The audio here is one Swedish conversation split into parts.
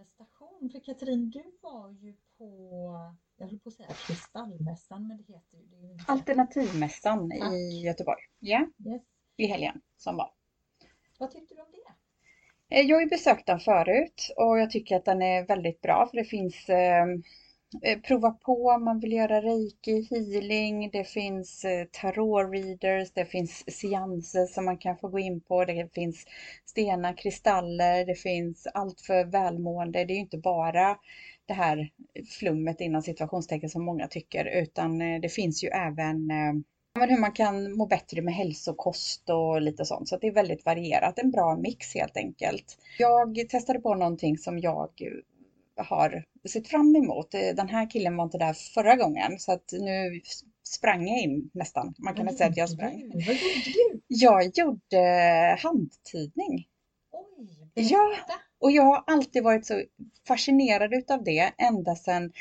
manifestation. För Katrin, du var ju på, jag höll på att säga Kristallmässan, men det heter ju det ju inte. Alternativmässan Tack. i Göteborg. Ja, Yes. i helgen som var. Vad tyckte du om det? Eh, Jag har ju besökt den förut och jag tycker att den är väldigt bra för det finns eh, eh, Eh, prova på om man vill göra reiki, healing, det finns eh, tarot readers, det finns seanser som man kan få gå in på, det finns stenar, kristaller, det finns allt för välmående. Det är ju inte bara det här flummet inom situationstecken som många tycker utan eh, det finns ju även men hur man kan må bättre med hälsokost och lite sånt. Så att det är väldigt varierat. En bra mix helt enkelt. Jag testade på någonting som jag har sett fram emot. Eh, Den här killen var inte där förra gången så att nu sprang jag in nästan. Man kan inte säga att jag sprang. Vad gjorde du? Jag gjorde handtidning. Oj, Ja. berätta. Och jag har alltid varit så fascinerad utav det ända sedan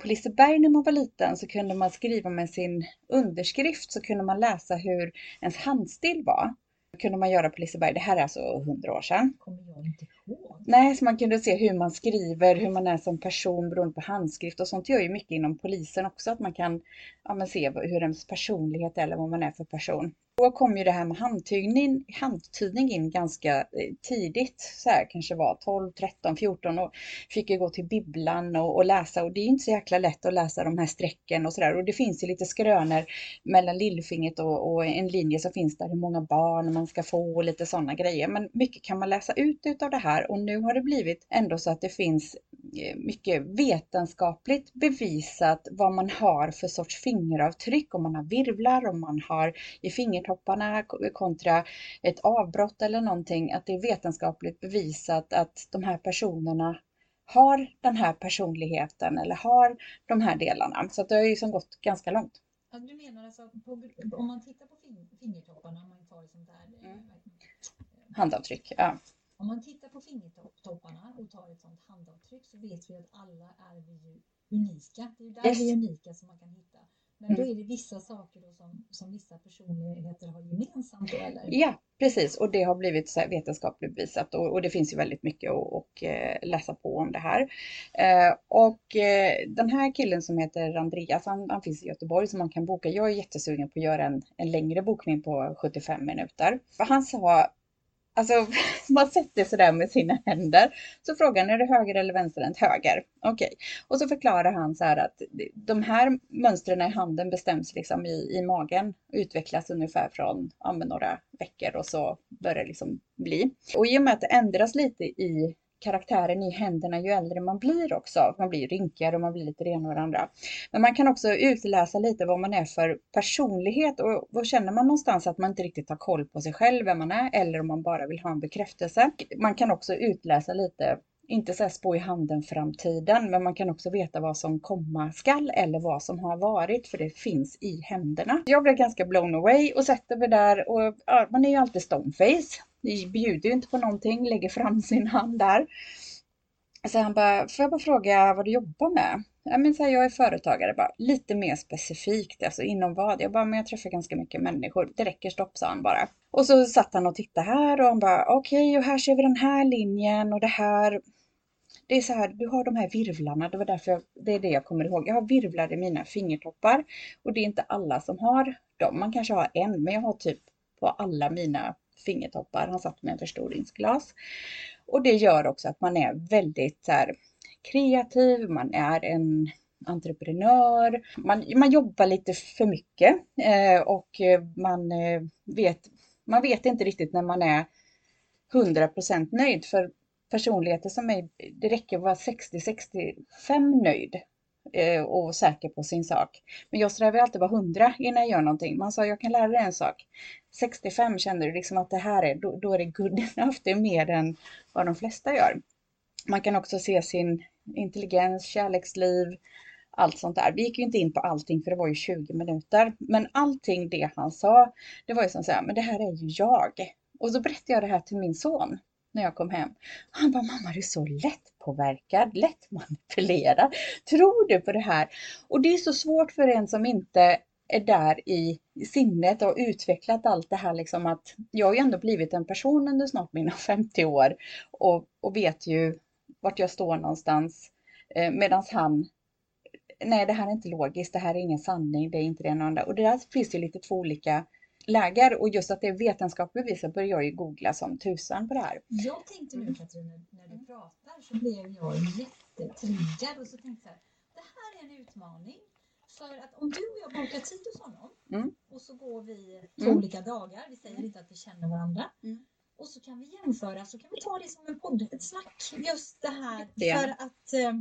på Liseberg när man var liten så kunde man skriva med sin underskrift så kunde man läsa hur ens handstil var. Det kunde man göra på Liseberg, det här är alltså hundra år sedan. kommer jag inte ihåg. Nej, så man kunde se hur man skriver, hur man är som person beroende på handskrift och sånt gör ju mycket inom polisen också att man kan ja, men se hur ens personlighet är eller vad man är för person. Då kom ju det här med handtydning, handtydning in ganska eh, tidigt, så här kanske var 12, 13, 14 och fick ju gå till bibblan och, och läsa och det är inte så jäkla lätt att läsa de här strecken och sådär och det finns ju lite skrönor mellan lillfingret och, och en linje som finns där hur många barn man ska få och lite sådana grejer. Men mycket kan man läsa ut utav det här och nu har det blivit ändå så att det finns eh, mycket vetenskapligt bevisat vad man har för sorts fingeravtryck, om man har virvlar, om man har i fingertopparna kontra ett avbrott eller någonting, att det är vetenskapligt bevisat att de här personerna har den här personligheten eller har de här delarna. Så det har ju som gått ganska långt. Ja, du menar alltså, på, om man tittar på fing- fingertopparna, om man tar sånt där, Mm. Handavtryck, ja. Om man tittar på fingertopparna och tar ett sånt handavtryck så vet vi att alla är vi ju unika. Det är ju där Yes. vi är unika som man kan hitta. Men då Mm. är det vissa saker då som, som vissa personligheter har gemensamt eller? Ja, precis. Och det har blivit vetenskapligt bevisat och, och det finns ju väldigt mycket att och, eh, läsa på om det här. Eh, och eh, den här killen som heter Andreas, han, han finns i Göteborg så man kan boka. Jag är jättesugen på att göra en, en längre bokning på 75 minuter. För han sa, alltså man sätter sig där med sina händer. Så frågar han, är det höger eller vänsterhänt? Höger. Okej. Och så förklarar han så här att de här mönstren i handen bestäms liksom i, i magen och utvecklas ungefär från ja, men några veckor och så börjar det liksom bli. Och i och med att det ändras lite i karaktären i händerna ju äldre man blir också. Man blir rynkigare och man blir lite renare och det andra. Men man kan också utläsa lite vad man är för personlighet och vad känner man någonstans att man inte riktigt har koll på sig själv, vem man är eller om man bara vill ha en bekräftelse. Man kan också utläsa lite inte så här spå i handen framtiden, men man kan också veta vad som komma skall eller vad som har varit, för det finns i händerna. Jag blev ganska blown away och sätter mig där och ja, man är ju alltid stoneface. Bjuder ju inte på någonting, lägger fram sin hand där. Så han bara, får jag bara fråga vad du jobbar med? Ja, men så här, jag är företagare, bara lite mer specifikt, alltså inom vad? Jag bara, men jag träffar ganska mycket människor. Det räcker, stopp, sa han bara. Och så satt han och tittade här och han bara, okej, och här ser vi den här linjen och det här. Det är så här, du har de här virvlarna, det var därför jag, det är det jag kommer ihåg. Jag har virvlar i mina fingertoppar och det är inte alla som har dem. Man kanske har en, men jag har typ på alla mina fingertoppar. Han satt med en förstoringsglas. Och det gör också att man är väldigt så här, kreativ, man är en entreprenör, man, man jobbar lite för mycket eh, och eh, man, eh, vet, man vet inte riktigt när man är 100% nöjd. För personligheter som mig, det räcker att vara 60-65 nöjd Eh, och säker på sin sak. Men jag strävar alltid vara 100 innan jag gör någonting. Man sa, jag kan lära dig en sak. 65 känner du liksom att det här är, då, då är det good enough. Det är mer än vad de flesta gör. Man kan också se sin intelligens, kärleksliv, allt sånt där. Vi gick ju inte in på allting för det var ju 20 minuter. Men allting det han sa, det var ju som så här, men det här är ju jag. Och så berättade jag det här till min son när jag kom hem. Han bara, mamma det är så lätt lättpåverkad, lätt manipulerad. Tror du på det här? Och det är så svårt för en som inte är där i sinnet och utvecklat allt det här liksom att jag har ju ändå blivit en person under snart mina 50 år och, och vet ju vart jag står någonstans. Eh, Medan han, nej det här är inte logiskt, det här är ingen sanning, det är inte det ena och andra. Och det där finns ju lite två olika läger och just att det är vetenskapligt bevisat börjar jag ju googla som tusan på det här. Jag tänkte nu Katrin, när- när du pratar så blev jag jättetriggad och så tänkte jag här, det här är en utmaning. För att om du och jag bokar tid hos honom Mm. och så går vi två Mm. olika dagar, vi säger inte att vi känner varandra. Mm. Och så kan vi jämföra, så kan vi ta det som en podd, ett snack. Just det här Jättegärna. för att eh,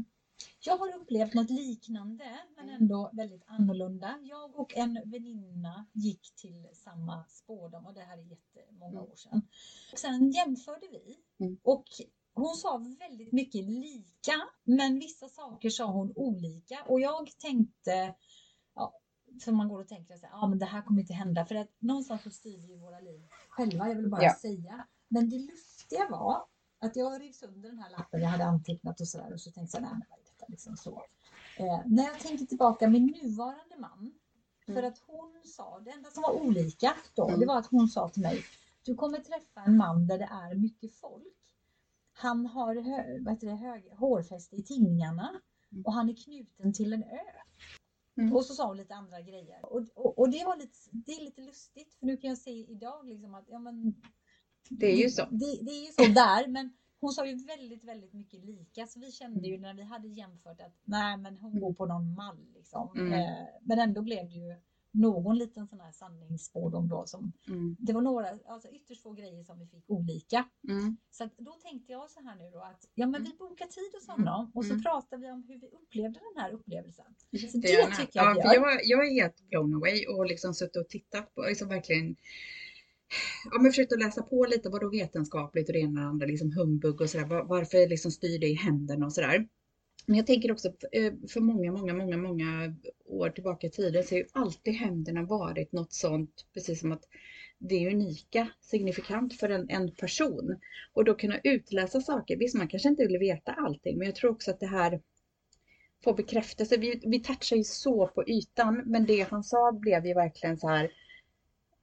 jag har upplevt något liknande men Mm. ändå väldigt annorlunda. Jag och en väninna gick till samma spårdom och det här är jättemånga Mm. år sedan. Och sen jämförde vi Mm. och hon sa väldigt mycket lika men vissa saker sa hon olika och jag tänkte ja, för man går och tänker att ja, men det här kommer inte hända för att någonstans så styr vi våra liv själva, jag vill bara Ja. säga. Men det lustiga var att jag rev sönder den här lappen jag hade antecknat och sådär och så tänkte jag, nej är detta liksom så. Eh, när jag tänker tillbaka min nuvarande man, för Mm. att hon sa, det enda som var olika då, Mm. det var att hon sa till mig, du kommer träffa en man där det är mycket folk. Han har hö, vad heter det, hög, hårfäste i tinningarna Mm. och han är knuten till en ö. Mm. Och så sa hon lite andra grejer. Och, och, och det var lite, det är lite lustigt för nu kan jag se idag liksom att ja, men, Det är ju så. Det, det är ju så där men hon sa ju väldigt, väldigt mycket lika så vi kände ju när vi hade jämfört att nej men hon går på någon mall liksom. Mm. Eh, men ändå blev det ju någon liten sån här sanningsspådom då som Mm. det var några, alltså ytterst få grejer som vi fick olika. Mm. Så då tänkte jag så här nu då att ja men vi bokar tid hos Mm. honom och så Mm. pratar vi om hur vi upplevde den här upplevelsen. Så det Jättegärna. tycker jag ja, vi gör. jag, jag är helt blown away och liksom suttit och tittat på, liksom verkligen Ja, men försökt att läsa på lite vad då vetenskapligt och det ena och det andra, liksom humbug och sådär. Var, varför liksom styr det i händerna och sådär. Men jag tänker också eh, för många, många, många, många år tillbaka i tiden så har ju alltid händerna varit något sånt, precis som att det är unika, signifikant för en, en person. Och då kunna utläsa saker. Visst, man kanske inte vill veta allting, men jag tror också att det här får bekräftelse. Vi, vi touchar ju så på ytan, men det han sa blev ju verkligen så här.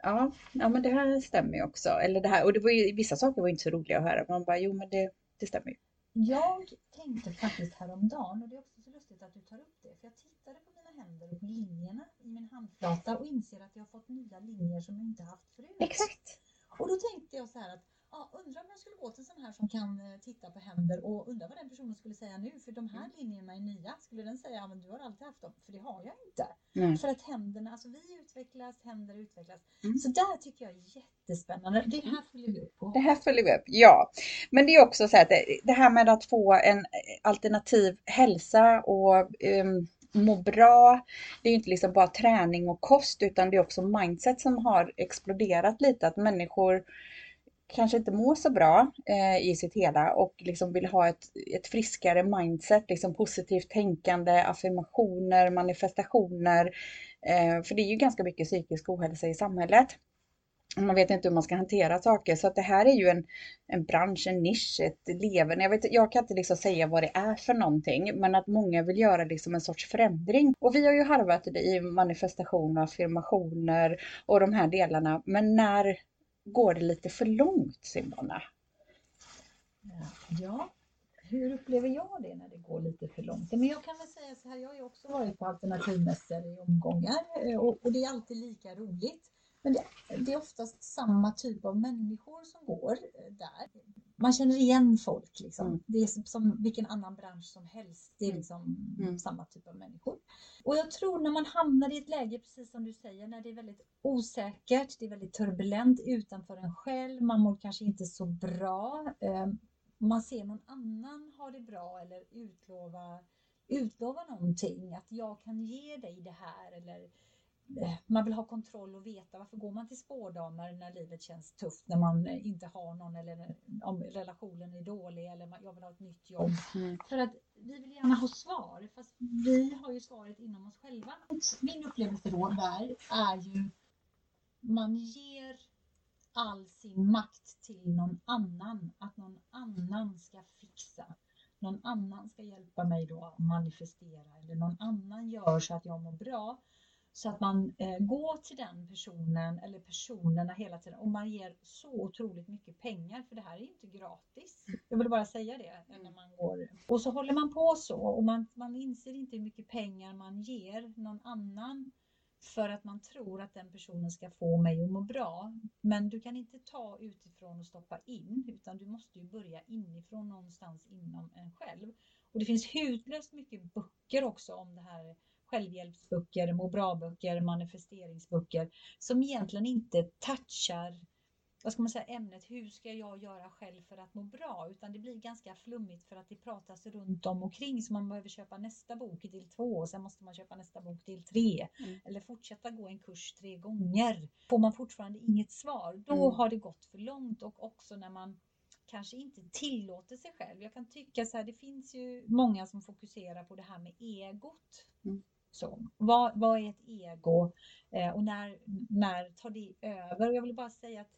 Ja, ja men det här stämmer ju också. Eller det här, och det var ju, vissa saker var ju inte så roliga att höra. Man bara, jo men det, det stämmer ju. Jag tänkte faktiskt häromdagen, och det är också så lustigt att du tar upp det, för jag tittade på mina händer och på linjerna i min handflata och inser att jag har fått nya linjer som jag inte haft förut. Och då tänkte jag så här att, ja, undrar om jag skulle gå till sån här som kan eh, titta på händer och undra vad den personen skulle säga nu, för de här linjerna är nya. Skulle den säga, men du har alltid haft dem, för det har jag inte. Nej. För att händerna, alltså vi utvecklas, händer utvecklas. Mm. Så där tycker jag är jättespännande. Det här följer vi upp på. Det här följer vi upp, ja. Men det är också så här att det, det här med att få en alternativ hälsa och um, må bra. Det är ju inte liksom bara träning och kost utan det är också mindset som har exploderat lite. Att människor kanske inte mår så bra eh, i sitt hela och liksom vill ha ett, ett friskare mindset, liksom positivt tänkande, affirmationer, manifestationer. Eh, för det är ju ganska mycket psykisk ohälsa i samhället. Man vet inte hur man ska hantera saker så att det här är ju en, en bransch, en nisch, ett leven. Jag, vet, jag kan inte liksom säga vad det är för någonting men att många vill göra liksom en sorts förändring. Och vi har ju harvat det i manifestation och affirmationer och de här delarna. Men när går det lite för långt Simona? Ja, hur upplever jag det när det går lite för långt? Men jag kan väl säga så här, jag har ju också varit på alternativmässor i omgångar eh, och, och det är alltid lika roligt. Men det, det är oftast samma typ av människor som går eh, där. Man känner igen folk liksom. Mm. Det är som, som vilken annan bransch som helst. Det är Mm. liksom Mm. samma typ av människor. Och jag tror när man hamnar i ett läge, precis som du säger, när det är väldigt osäkert, det är väldigt turbulent utanför en själv, man mår kanske inte så bra. Eh, man ser någon annan ha det bra eller utlova, utlova någonting, att jag kan ge dig det här eller man vill ha kontroll och veta varför går man till spårdamer när livet känns tufft, när man eh, inte har någon eller om relationen är dålig eller jag vill ha ett nytt jobb. Mm. För att vi vill gärna ha svar, fast vi har ju svaret inom oss själva. Min upplevelse då där är ju man ger all sin makt till någon annan, att någon annan ska fixa. Någon annan ska hjälpa mig då att manifestera eller någon annan gör så att jag mår bra. Så att man eh, går till den personen eller personerna hela tiden och man ger så otroligt mycket pengar för det här är inte gratis. Jag vill bara säga det eh, när man går. Och så håller man på så och man, man inser inte hur mycket pengar man ger någon annan för att man tror att den personen ska få mig att må bra. Men du kan inte ta utifrån och stoppa in utan du måste ju börja inifrån någonstans inom en själv. Och det finns hutlöst mycket böcker också om det här självhjälpsböcker, må bra-böcker, manifesteringsböcker som egentligen inte touchar vad ska man säga, ämnet hur ska jag göra själv för att må bra? Utan det blir ganska flummigt för att det pratas runt om och kring så man behöver köpa nästa bok i del två och sen måste man köpa nästa bok del tre mm. eller fortsätta gå en kurs tre gånger. Får man fortfarande inget svar, då mm. har det gått för långt och också när man kanske inte tillåter sig själv. Jag kan tycka så här, det finns ju många som fokuserar på det här med egot. Mm. Så, vad, vad är ett ego eh, och när, när tar det över? Jag vill bara säga att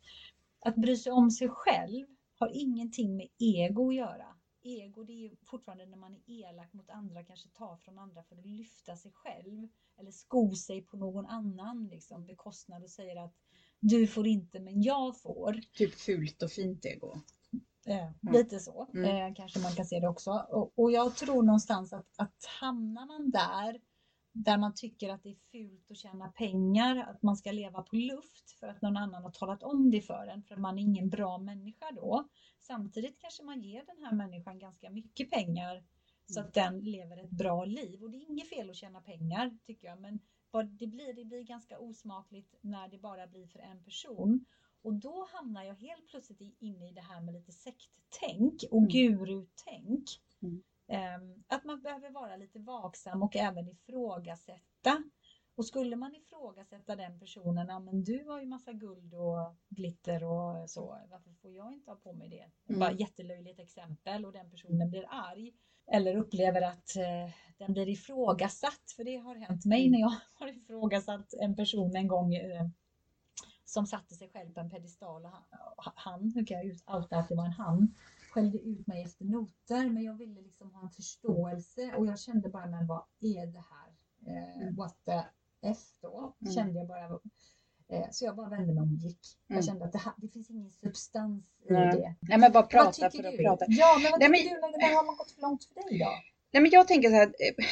att bry sig om sig själv har ingenting med ego att göra. Ego det är fortfarande när man är elak mot andra, kanske tar från andra för att lyfta sig själv eller sko sig på någon annan liksom, bekostnad och säger att du får inte men jag får. Typ fult och fint ego. Eh, mm. Lite så mm. eh, kanske man kan se det också. Och, och jag tror någonstans att, att hamnar man där där man tycker att det är fult att tjäna pengar, att man ska leva på luft för att någon annan har talat om det för en, för att man är ingen bra människa då. Samtidigt kanske man ger den här människan ganska mycket pengar så att den lever ett bra liv. Och det är inget fel att tjäna pengar tycker jag, men vad det blir, det blir ganska osmakligt när det bara blir för en person. Och då hamnar jag helt plötsligt inne i det här med lite sekttänk och mm. gurutänk. Mm. Ehm, att man behöver vara lite vaksam och även ifrågasätta. Och skulle man ifrågasätta den personen, ja men du har ju massa guld och glitter och så, varför får jag inte ha på mig det? Mm. Bara jättelöjligt exempel och den personen blir arg. Eller upplever att eh, den blir ifrågasatt, för det har hänt mig mm. när jag har ifrågasatt en person en gång eh, som satte sig själv på en pedestal och han, han nu kan jag outa att det var en han, skällde ut mig efter noter, men jag ville liksom ha en förståelse och jag kände bara, men vad är det här? Eh, mm. what the F då, mm. kände jag bara. Eh, så jag bara vände mig om och gick. Mm. Jag kände att det, här, det finns ingen substans i Nej. det. Nej, men bara prata för att prata. Ja, men vad Nej, tycker men... du? När har man gått för långt för dig då? Nej, men jag tänker så här, eh,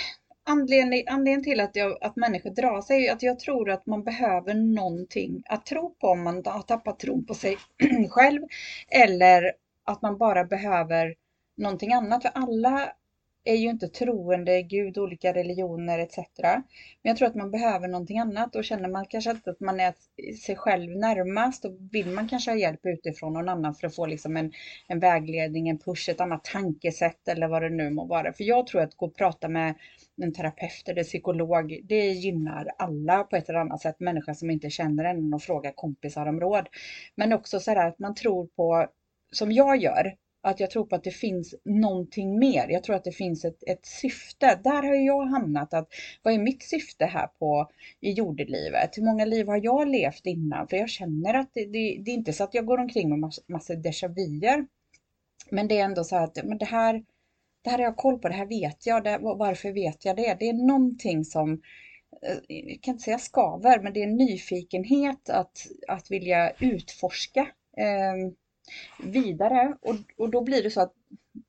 anledning, anledningen till att, jag, att människor drar sig är att jag tror att man behöver någonting att tro på om man har tappat tron på sig själv eller att man bara behöver någonting annat. För alla är ju inte troende, Gud, olika religioner etc. Men jag tror att man behöver någonting annat och känner man kanske inte att man är sig själv närmast då vill man kanske ha hjälp utifrån någon annan för att få liksom en, en vägledning, en push, ett annat tankesätt eller vad det nu må vara. För jag tror att gå och prata med en terapeut eller psykolog, det gynnar alla på ett eller annat sätt. Människor som inte känner en och frågar kompisar om råd. Men också så här att man tror på som jag gör, att jag tror på att det finns någonting mer. Jag tror att det finns ett, ett syfte. Där har jag hamnat. att Vad är mitt syfte här på i jordelivet? Hur många liv har jag levt innan? För jag känner att det, det, det är inte så att jag går omkring med massa, massa déjà vuer. Men det är ändå så att men det, här, det här har jag koll på, det här vet jag. Det, varför vet jag det? Det är någonting som eh, jag kan inte säga skaver, men det är en nyfikenhet att, att vilja utforska. Eh, vidare. Och, och då blir det så att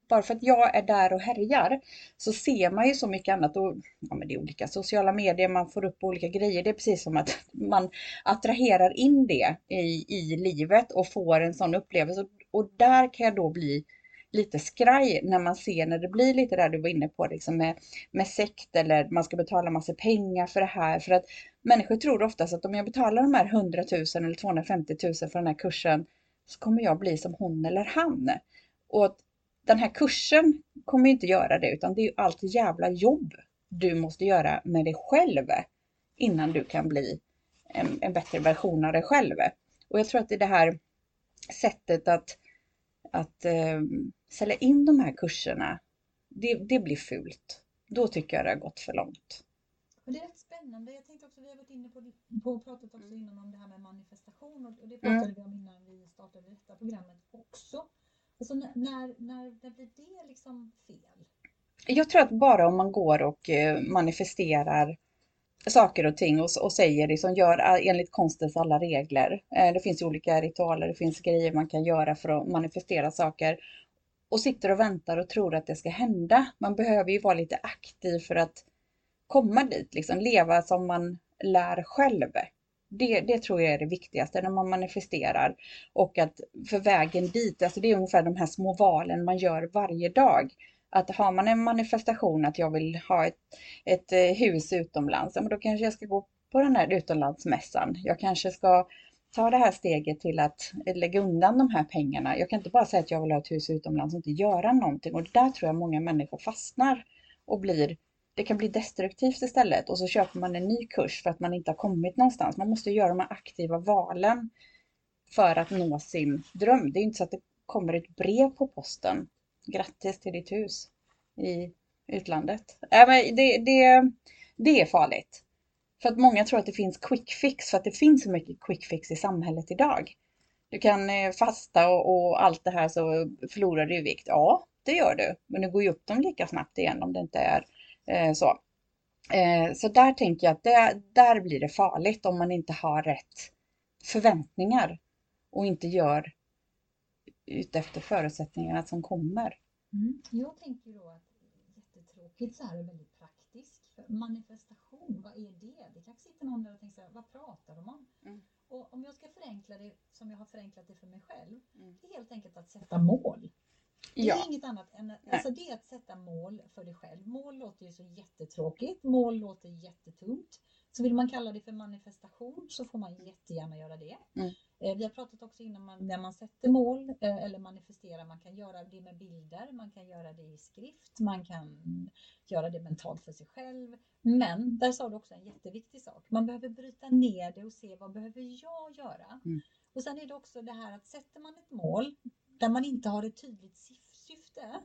bara för att jag är där och härjar så ser man ju så mycket annat. Och ja, men det är olika sociala medier, man får upp olika grejer. Det är precis som att man attraherar in det i, i livet och får en sån upplevelse. Och där kan jag då bli lite skraj när man ser när det blir lite där du var inne på liksom med, med sekt eller man ska betala massa pengar för det här. För att människor tror oftast att om jag betalar de här 100 000 eller 250 000 för den här kursen så kommer jag bli som hon eller han. Och den här kursen kommer inte göra det utan det är allt jävla jobb du måste göra med dig själv innan du kan bli en, en bättre version av dig själv. Och jag tror att det är det här sättet att, att eh, sälja in de här kurserna, det, det blir fult. Då tycker jag det har gått för långt. Och det är rätt spännande. Jag tänkte också, vi har varit inne på, på pratat också innan om det här med manifestation och det pratade mm. vi om innan vi startade detta programmet också. Alltså när, när, när blir det liksom fel? Jag tror att bara om man går och eh, manifesterar saker och ting och, och säger det som gör enligt konstens alla regler. Eh, det finns olika ritualer, det finns grejer man kan göra för att manifestera saker och sitter och väntar och tror att det ska hända. Man behöver ju vara lite aktiv för att komma dit, liksom leva som man lär själv. Det, det tror jag är det viktigaste när man manifesterar. Och att för vägen dit, alltså det är ungefär de här små valen man gör varje dag. Att har man en manifestation att jag vill ha ett, ett eh, hus utomlands, då kanske jag ska gå på den här utomlandsmässan. Jag kanske ska ta det här steget till att lägga undan de här pengarna. Jag kan inte bara säga att jag vill ha ett hus utomlands och inte göra någonting. Och där tror jag många människor fastnar och blir det kan bli destruktivt istället och så köper man en ny kurs för att man inte har kommit någonstans. Man måste göra de här aktiva valen för att nå sin dröm. Det är inte så att det kommer ett brev på posten. Grattis till ditt hus i utlandet. Äh, det, det, det är farligt. För att många tror att det finns quick fix, för att det finns så mycket quick fix i samhället idag. Du kan eh, fasta och, och allt det här så förlorar du vikt. Ja, det gör du, men du går ju upp dem lika snabbt igen om det inte är så. Eh, så där tänker jag att det, där blir det farligt om man inte har rätt förväntningar och inte gör utefter förutsättningarna som kommer. Mm. Jag tänker då att jättetråkigt så här och väldigt praktiskt. Manifestation, vad är det? Det kanske sitter någon där och tänker så här, vad pratar de om? Mm. Och om jag ska förenkla det som jag har förenklat det för mig själv, mm. det är helt enkelt att sätta mål. Det är ja. inget annat än alltså det att sätta mål för dig själv. Mål låter ju så jättetråkigt. Mål låter jättetungt. Så vill man kalla det för manifestation så får man jättegärna göra det. Mm. Eh, vi har pratat också innan man, när man sätter mål eh, eller manifesterar, man kan göra det med bilder, man kan göra det i skrift, man kan göra det mentalt för sig själv. Men där sa du också en jätteviktig sak. Man behöver bryta ner det och se vad behöver jag göra? Mm. Och sen är det också det här att sätter man ett mål där man inte har ett tydligt syfte,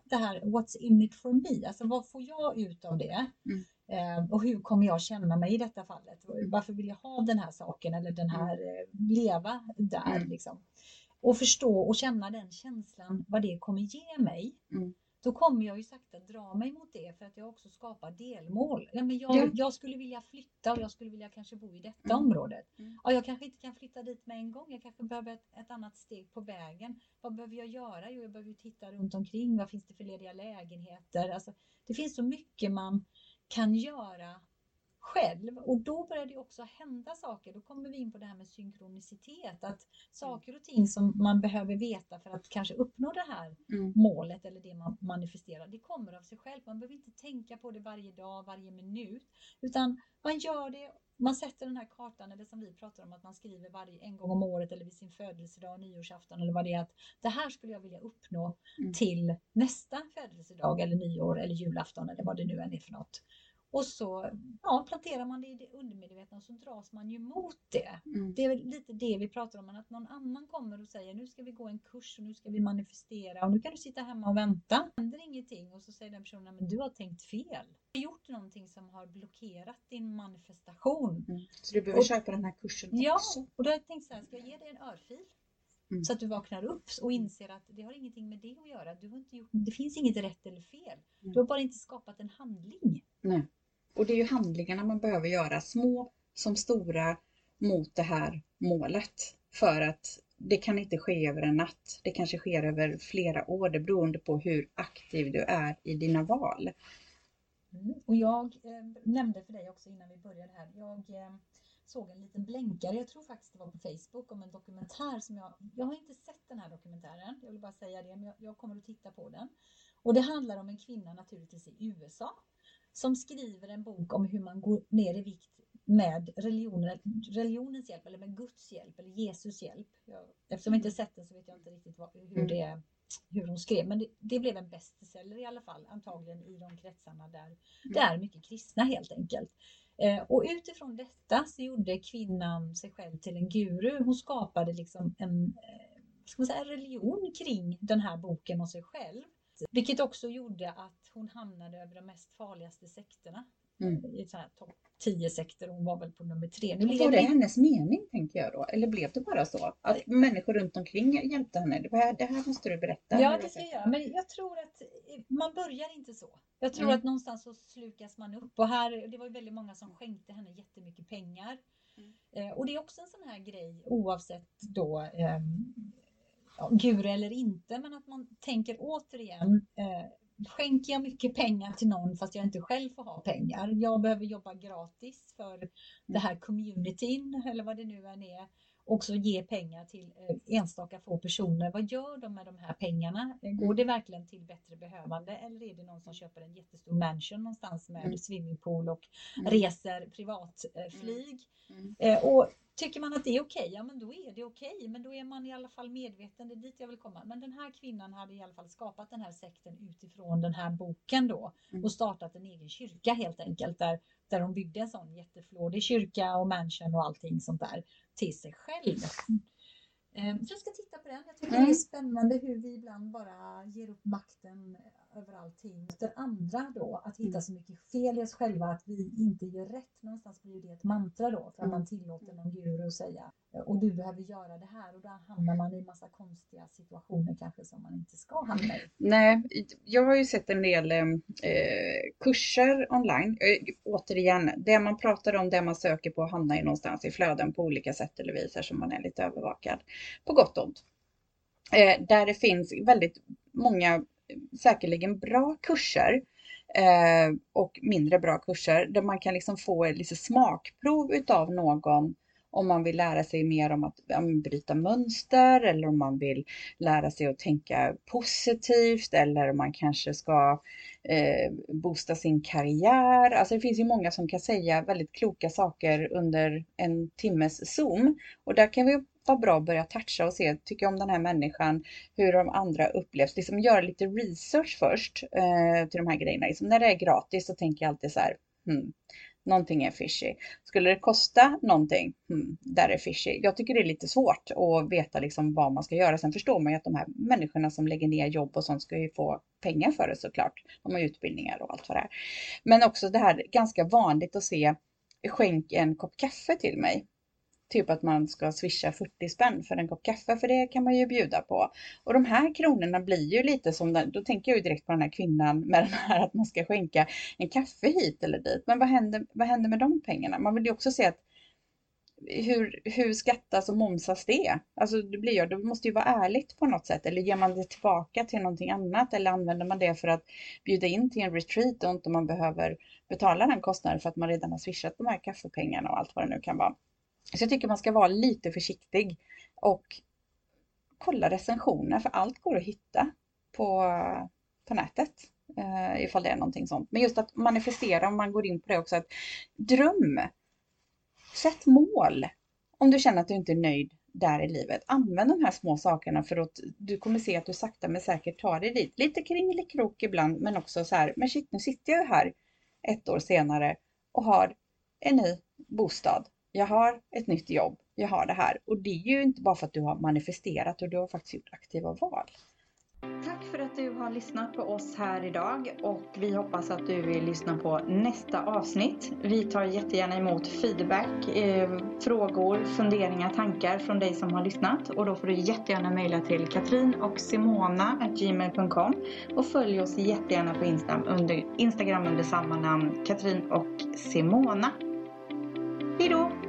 det här what's in it for me, alltså vad får jag ut av det? Mm. Eh, och hur kommer jag känna mig i detta fallet? Varför vill jag ha den här saken eller den här, mm. eh, leva där mm. liksom? Och förstå och känna den känslan, vad det kommer ge mig. Mm då kommer jag ju sakta dra mig mot det för att jag också skapar delmål. Ja, men jag, ja. jag skulle vilja flytta och jag skulle vilja kanske bo i detta mm. området. Mm. Ja, jag kanske inte kan flytta dit med en gång. Jag kanske behöver ett, ett, annat steg på vägen. Vad behöver jag göra? Jo, jag behöver titta runt omkring. Vad finns det för lediga lägenheter? Alltså, det finns så mycket man kan göra själv och då börjar det också hända saker. Då kommer vi in på det här med synkronicitet, att saker och ting som man behöver veta för att kanske uppnå det här mm. målet eller det man manifesterar, det kommer av sig själv. Man behöver inte tänka på det varje dag, varje minut, utan man gör det man sätter den här kartan, eller som vi pratar om att man skriver varje, en gång om året eller vid sin födelsedag, nyårsafton eller vad det är, att det här skulle jag vilja uppnå mm. till nästa födelsedag eller nyår eller julafton eller vad det nu än är för något. Och så ja, planterar man det i det undermedvetna och så dras man ju mot det. Mm. Det är lite det vi pratar om, att någon annan kommer och säger nu ska vi gå en kurs och nu ska vi manifestera och nu kan du sitta hemma och vänta. Det händer ingenting och så säger den personen, men du har tänkt fel. Du har gjort någonting som har blockerat din manifestation. Mm. Så du behöver och, köpa den här kursen ja, också? Ja, och då har jag tänkt så här, ska jag ge dig en örfil? Mm. Så att du vaknar upp och inser att det har ingenting med det att göra. Du har inte gjort, det finns inget rätt eller fel. Mm. Du har bara inte skapat en handling. Nej. Och det är ju handlingarna man behöver göra, små som stora, mot det här målet. För att det kan inte ske över en natt. Det kanske sker över flera år, det beroende på hur aktiv du är i dina val. Mm. Och jag eh, nämnde för dig också innan vi började här, jag eh, såg en liten blänkare, jag tror faktiskt det var på Facebook, om en dokumentär som jag, jag har inte sett den här dokumentären, jag vill bara säga det, men jag, jag kommer att titta på den. Och det handlar om en kvinna naturligtvis i USA som skriver en bok om hur man går ner i vikt med religionen, religionens hjälp eller med Guds hjälp eller Jesus hjälp. Jag, eftersom jag inte sett den så vet jag inte riktigt vad, hur, mm. det, hur hon skrev, men det, det, blev en bestseller i alla fall, antagligen i de kretsarna där mm. det är mycket kristna helt enkelt. Eh, och utifrån detta så gjorde kvinnan sig själv till en guru. Hon skapade liksom en eh, ska man säga, religion kring den här boken och sig själv. Vilket också gjorde att hon hamnade över de mest farligaste sekterna mm. i topp 10 sektor. Hon var väl på nummer tre. Nu var det hennes mening tänker jag då? Eller blev det bara så? Att människor runt omkring hjälpte henne? Det här, det här måste du berätta. Ja, det ska jag. Men jag tror att man börjar inte så. Jag tror mm. att någonstans så slukas man upp. Och här, det var ju väldigt många som skänkte henne jättemycket pengar. Mm. Eh, och det är också en sån här grej oavsett då eh, guru eller inte, men att man tänker återigen eh, skänker jag mycket pengar till någon fast jag inte själv får ha pengar. Jag behöver jobba gratis för det här communityn eller vad det nu än är. Också ge pengar till eh, enstaka få personer. Vad gör de med de här pengarna? Går det verkligen till bättre behövande eller är det någon som köper en jättestor mansion någonstans med mm. swimmingpool och mm. reser privatflyg? Mm. mm. Eh, och Tycker man att det är okej, okay, ja men då är det okej. Okay. Men då är man i alla fall medveten, det är dit jag vill komma. Men den här kvinnan hade i alla fall skapat den här sekten utifrån den här boken då mm. och startat en egen kyrka helt enkelt där, där hon byggde en sån jätteflådig kyrka och mansion och allting sånt där till sig själv. Mm. Så jag ska titta på den. Jag tycker mm. det är spännande hur vi ibland bara ger upp makten över allting efter andra då. Att hitta mm. så mycket fel i oss själva att vi inte gör rätt. Någonstans blir det ett mantra då för att mm. man tillåter någon guru att säga och du behöver göra det här och då hamnar man i massa konstiga situationer kanske som man inte ska hamna i. Nej, jag har ju sett en del eh, kurser online. Eh, återigen, det man pratar om, det man söker på hamnar ju någonstans i flöden på olika sätt eller vis som man är lite övervakad. På gott och ont. Eh, där det finns väldigt många säkerligen bra kurser eh, och mindre bra kurser där man kan liksom få lite smakprov utav någon om man vill lära sig mer om att om bryta mönster eller om man vill lära sig att tänka positivt eller om man kanske ska eh, boosta sin karriär. Alltså det finns ju många som kan säga väldigt kloka saker under en timmes Zoom och där kan vi vad bra att börja toucha och se, tycker jag om den här människan, hur de andra upplevs. Liksom göra lite research först eh, till de här grejerna. Liksom när det är gratis så tänker jag alltid så här, hmm, någonting är fishy. Skulle det kosta någonting, hmm, där är fishy. Jag tycker det är lite svårt att veta liksom vad man ska göra. Sen förstår man ju att de här människorna som lägger ner jobb och sånt ska ju få pengar för det såklart. De har utbildningar och allt vad det är. Men också det här ganska vanligt att se skänk en kopp kaffe till mig. Typ att man ska swisha 40 spänn för en kopp kaffe, för det kan man ju bjuda på. Och de här kronorna blir ju lite som, den, då tänker jag ju direkt på den här kvinnan med den här att man ska skänka en kaffe hit eller dit. Men vad händer, vad händer med de pengarna? Man vill ju också se att hur, hur skattas och momsas det? Alltså det blir ju, det måste ju vara ärligt på något sätt. Eller ger man det tillbaka till någonting annat? Eller använder man det för att bjuda in till en retreat och inte man behöver betala den kostnaden för att man redan har swishat de här kaffepengarna och allt vad det nu kan vara. Så jag tycker man ska vara lite försiktig och kolla recensioner för allt går att hitta på, på nätet eh, ifall det är någonting sånt. Men just att manifestera, om man går in på det också, att dröm. Sätt mål. Om du känner att du inte är nöjd där i livet. Använd de här små sakerna för att du kommer se att du sakta men säkert tar dig dit. Lite kringelikrok ibland, men också så här, men shit, nu sitter jag här ett år senare och har en ny bostad jag har ett nytt jobb, jag har det här. Och det är ju inte bara för att du har manifesterat och du har faktiskt gjort aktiva val. Tack för att du har lyssnat på oss här idag och vi hoppas att du vill lyssna på nästa avsnitt. Vi tar jättegärna emot feedback, eh, frågor, funderingar, tankar från dig som har lyssnat och då får du jättegärna mejla till katrin och simona.gmail.com och följ oss jättegärna på Instagram under, Instagram under samma namn, Katrin och Simona. Hejdå!